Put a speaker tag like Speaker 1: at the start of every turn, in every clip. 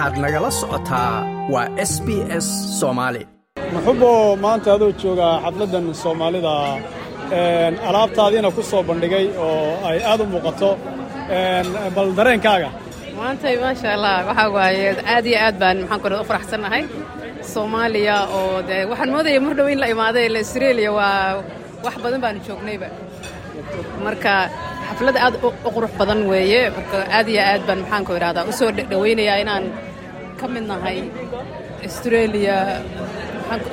Speaker 1: waxaad nagala socotaa waa s b s soomaali
Speaker 2: muxubo maanta adoo joogaa xafladdan soomaalida alaabtaadiina ku soo bandhigay oo ay aad u muuqato bal dareenkaaga.
Speaker 3: Maantay maasha allah waxaa waaye aad iyo aad baan maxaan ku u faraxsannahay soomaaliya oo dee waxaan moodaya mar dhow in la imaaday ila australia waa wax badan baanu joognayba. Marka xaflad aad u qurux badan weeye marka aad iyo aad baan maxaanku idhahdaa u soo dhowaynayaa inaan ka mid nahay australia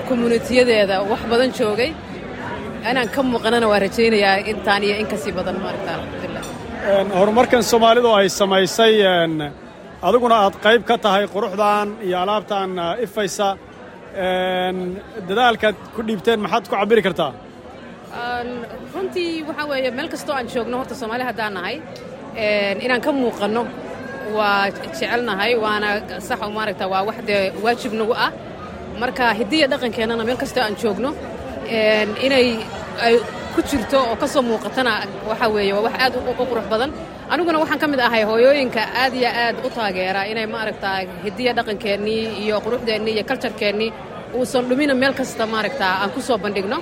Speaker 3: communitiyadeeda wax badan joogay. Inaan ka muuqanana waa rajaynayaa intaan iyo in ka sii badan maaragta alxamdulilah
Speaker 2: horumarkan soomaalidu ay samaysay adiguna aad qayb ka tahay quruxdan iyo alaabtan ifaysa dadaalkaad ku dhiibteen maxaad ku cabbiri kartaa?
Speaker 3: Runtii waxaa weeye meel kastoo aan joogno horta soomaali haddaan nahay inaan ka muuqanno waa jecelnahay waana sax maaragta waa wax dee waajib nagu ah. Marka hiddiya dhaqankeennana meel kastoo aan joogno inay ay ku jirto oo ka soo muuqatana waxaa weeye waa wax aad u qurux badan. Aniguna waxaan ka mid ahay hooyooyinka aad iyo aad u taageera inay maaragtaa hiddiya dhaqankeennii iyo quruxdeennii iyo kaljarkeennii uusan dhumina meel kasta maaragtaa aan ku soo bandhigno.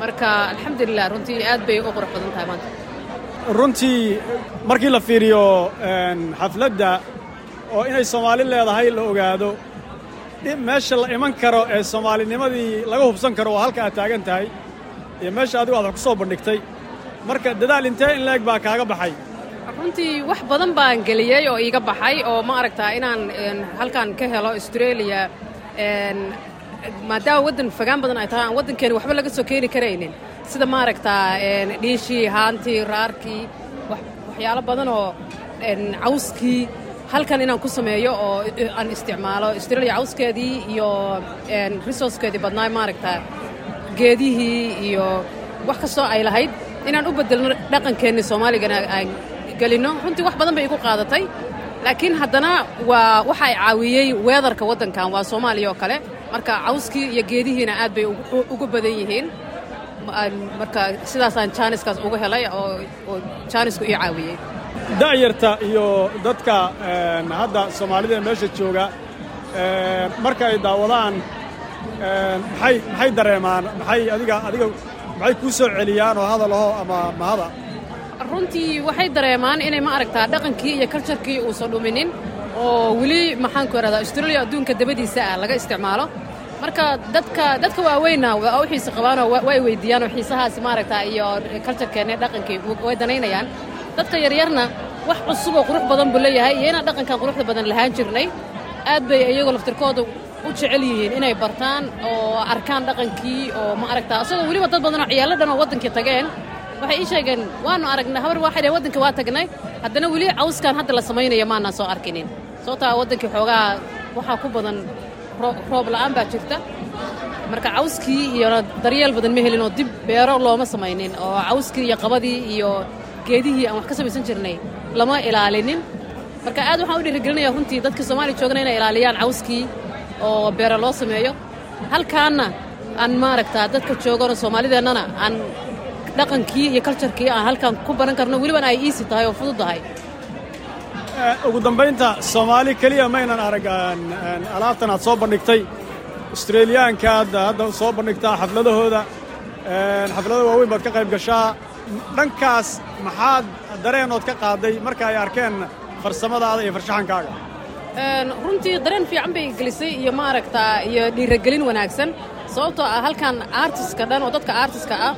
Speaker 3: Marka alxamdulilah runtii aad bay u qurux badan tahay maanta
Speaker 2: runtii markii la fiiriyo xafladda oo inay soomaali leedahay la ogaado meesha la iman karo ee soomaalinimadii laga hubsan karo waa halka aad taagan tahay iyo meesha adigu aad wax ku soo bandhigtay. Marka dadaal intee in leeg baa kaaga baxay?
Speaker 3: Runtii wax badan baan geliyey oo iiga baxay oo ma aragtaa inaan halkan ka helo australia maadaama waddan fagaan badan ay tahay aan waddankeeni waxba laga soo keeni karaynin. Sida maaragtaa dhiishii haantii raarkii waxyaalo badan oo cawskii halkan inaan ku sameeyo oo aan isticmaalo australia cawskeedii iyo resourcekeedii badnaay maaragtaa geedihii iyo wax kastoo ay lahayd inaan u beddelno dhaqankeenni soomaaligana aan gelinno runtii wax badan bay igu qaadatay laakiin haddana waa waxa ay caawiyey weedarka waddankan waa soomaaliya oo kale marka cawskii iyo geedihiina aad bay ugu badan yihiin. Marka sidaasaan jaaniskaas uga helay oo jaanisku ii caawiyey
Speaker 2: da'yarta iyo dadka hadda soomaalida meesha jooga marka ay daawadaan maxay dareemaan? Maxay adiga adiga maxay kuu soo celiyaan oo hadalaho ama mahada
Speaker 3: runtii waxay dareemaan inay ma aragtaa dhaqankii iyo kaljarkii uusan dhuminin oo weli maxaanku idhahdaa australia adduunka dabadiisa ah laga isticmaalo marka dadka dadka waaweynna waa u xiise qabaanoo way weydiiyaanoo xiisahaasi maaragtaa iyo kaljarkeenna dhaqankii way danaynayaan dadka yaryarna wax cusub oo qurux badan buu leeyahay iyo inaan dhaqankan quruxda badan lahaan jirnay aad bay iyagoo laftirkooda u jecel yihiin inay bartaan oo arkaan dhaqankii oo ma aragtaa isagoo weliba dad badanoo ciyaalo dhan oo waddankii tageen waxay ii sheegeen waannu aragnay habar waxay dhaheen waddanka waa tagnay haddana weli cawskan hadda la samaynaya maanaan soo arkinin. Sababtaa waddankii xoogaa waxaa ku badan roob la'aan baa jirta. Marka cawskii iyona daryeel badan ma helin oo dib beero looma samaynin oo cawskii iyo qabadii iyo geedihii aan wax ka samaysan jirnay lama ilaalinin. Marka aad waxaan u dhiirigelinaya runtii dadka soomaaliya joogana inay ilaaliyaan cawskii oo beero loo sameeyo. Halkaanna aan maaragtaa dadka joogano soomaalideennana aan dhaqankii iyo kaljarkii aan halkan ku baran karno welibana ay iisi tahay oo fudud tahay
Speaker 2: ugu dambaynta soomaali keliya maynan arag alaabtan aad soo bandhigtay australiyaankaad hadda soo bandhigtaa xafladahooda. Xaflada waaweyn baad ka qayb gashaa. Dhankaas maxaad dareenood ka qaaday marka ay arkeen farsamadaada iyo farshaxankaaga?
Speaker 3: Runtii dareen fiican bay gelisay iyo maaragtaa iyo dhiiragelin wanaagsan. Sababtoo ah halkan artiska dhan oo dadka artiska ah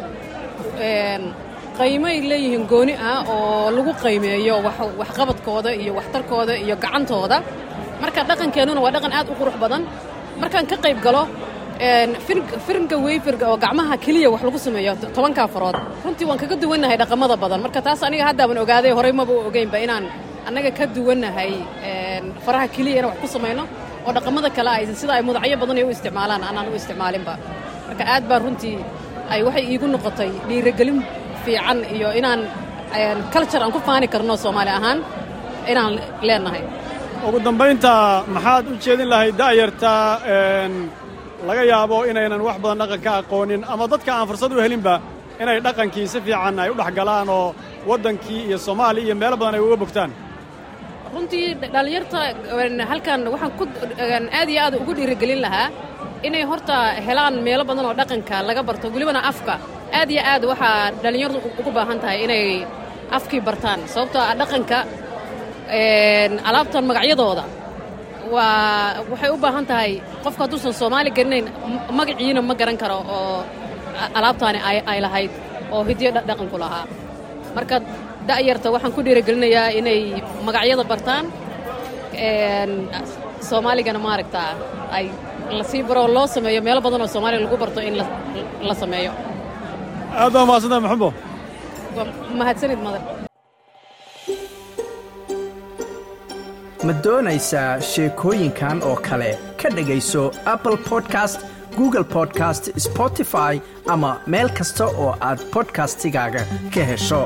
Speaker 3: qaymay leeyihiin gooni ah oo lagu qaymeeyo waxqabadkooda iyo waxtarkooda iyo gacantooda. Marka dhaqankeennuna waa dhaqan aad u qurux badan. Markaan ka qayb galo firinka weyfirga oo gacmaha keliya wax lagu sameeyo tobankaa farood runtii waan kaga duwannahay dhaqamada badan. Marka taas aniga haddaaban ogaaday horey maba u ogeynba inaan annaga ka duwannahay faraha keliya inaan wax ku samayno oo dhaqamada kale ay sida ay mudacyo badan ay u isticmaalaan aanaan u isticmaalinba. Marka aad baa runtii ay waxay iigu noqotay dhiiragelin fiican iyo inaan culture aan ku faani karno soomaali ahaan inaan leenahay.
Speaker 2: Ugu dambaynta maxaad u jeedin lahayd da'yarta laga yaabo inaynan wax badan dhaqanka aqoonin ama dadka aan fursad u helinba inay dhaqankii si fiican ay u dhex galaan oo waddankii iyo soomaaliya iyo meelo badan ay uga bogtaan?
Speaker 3: Runtii dhallinyarta halkan waxaan ku aad iyo aad ugu dhiirigelin lahaa inay horta helaan meelo badan oo dhaqanka laga barto welibana afka aad iyo aad waxaa dhallinyartu ugu baahan tahay inay afkii bartaan. Sababtoo ah dhaqanka alaabtan magacyadooda waa waxay u baahan tahay qofka hadduusan soomaali garanayn magaciina ma garan karo oo alaabtaani ay lahayd oo hidiyo dhaqanku lahaa. Marka da'yarta waxaan ku dhiirigelinayaa inay magacyada bartaan. Soomaaligana maaragtaa ay la sii baroo loo sameeyo meelo badan oo soomaaliga lagu barto in la sameeyo
Speaker 2: aad baa mahadsantahay maxambo
Speaker 3: mahadsanid madar
Speaker 1: ma doonaysaa sheekooyinkan oo kale ka dhegayso apple podcast google podcast spotify ama meel kasta oo aad bodkastigaaga ka hesho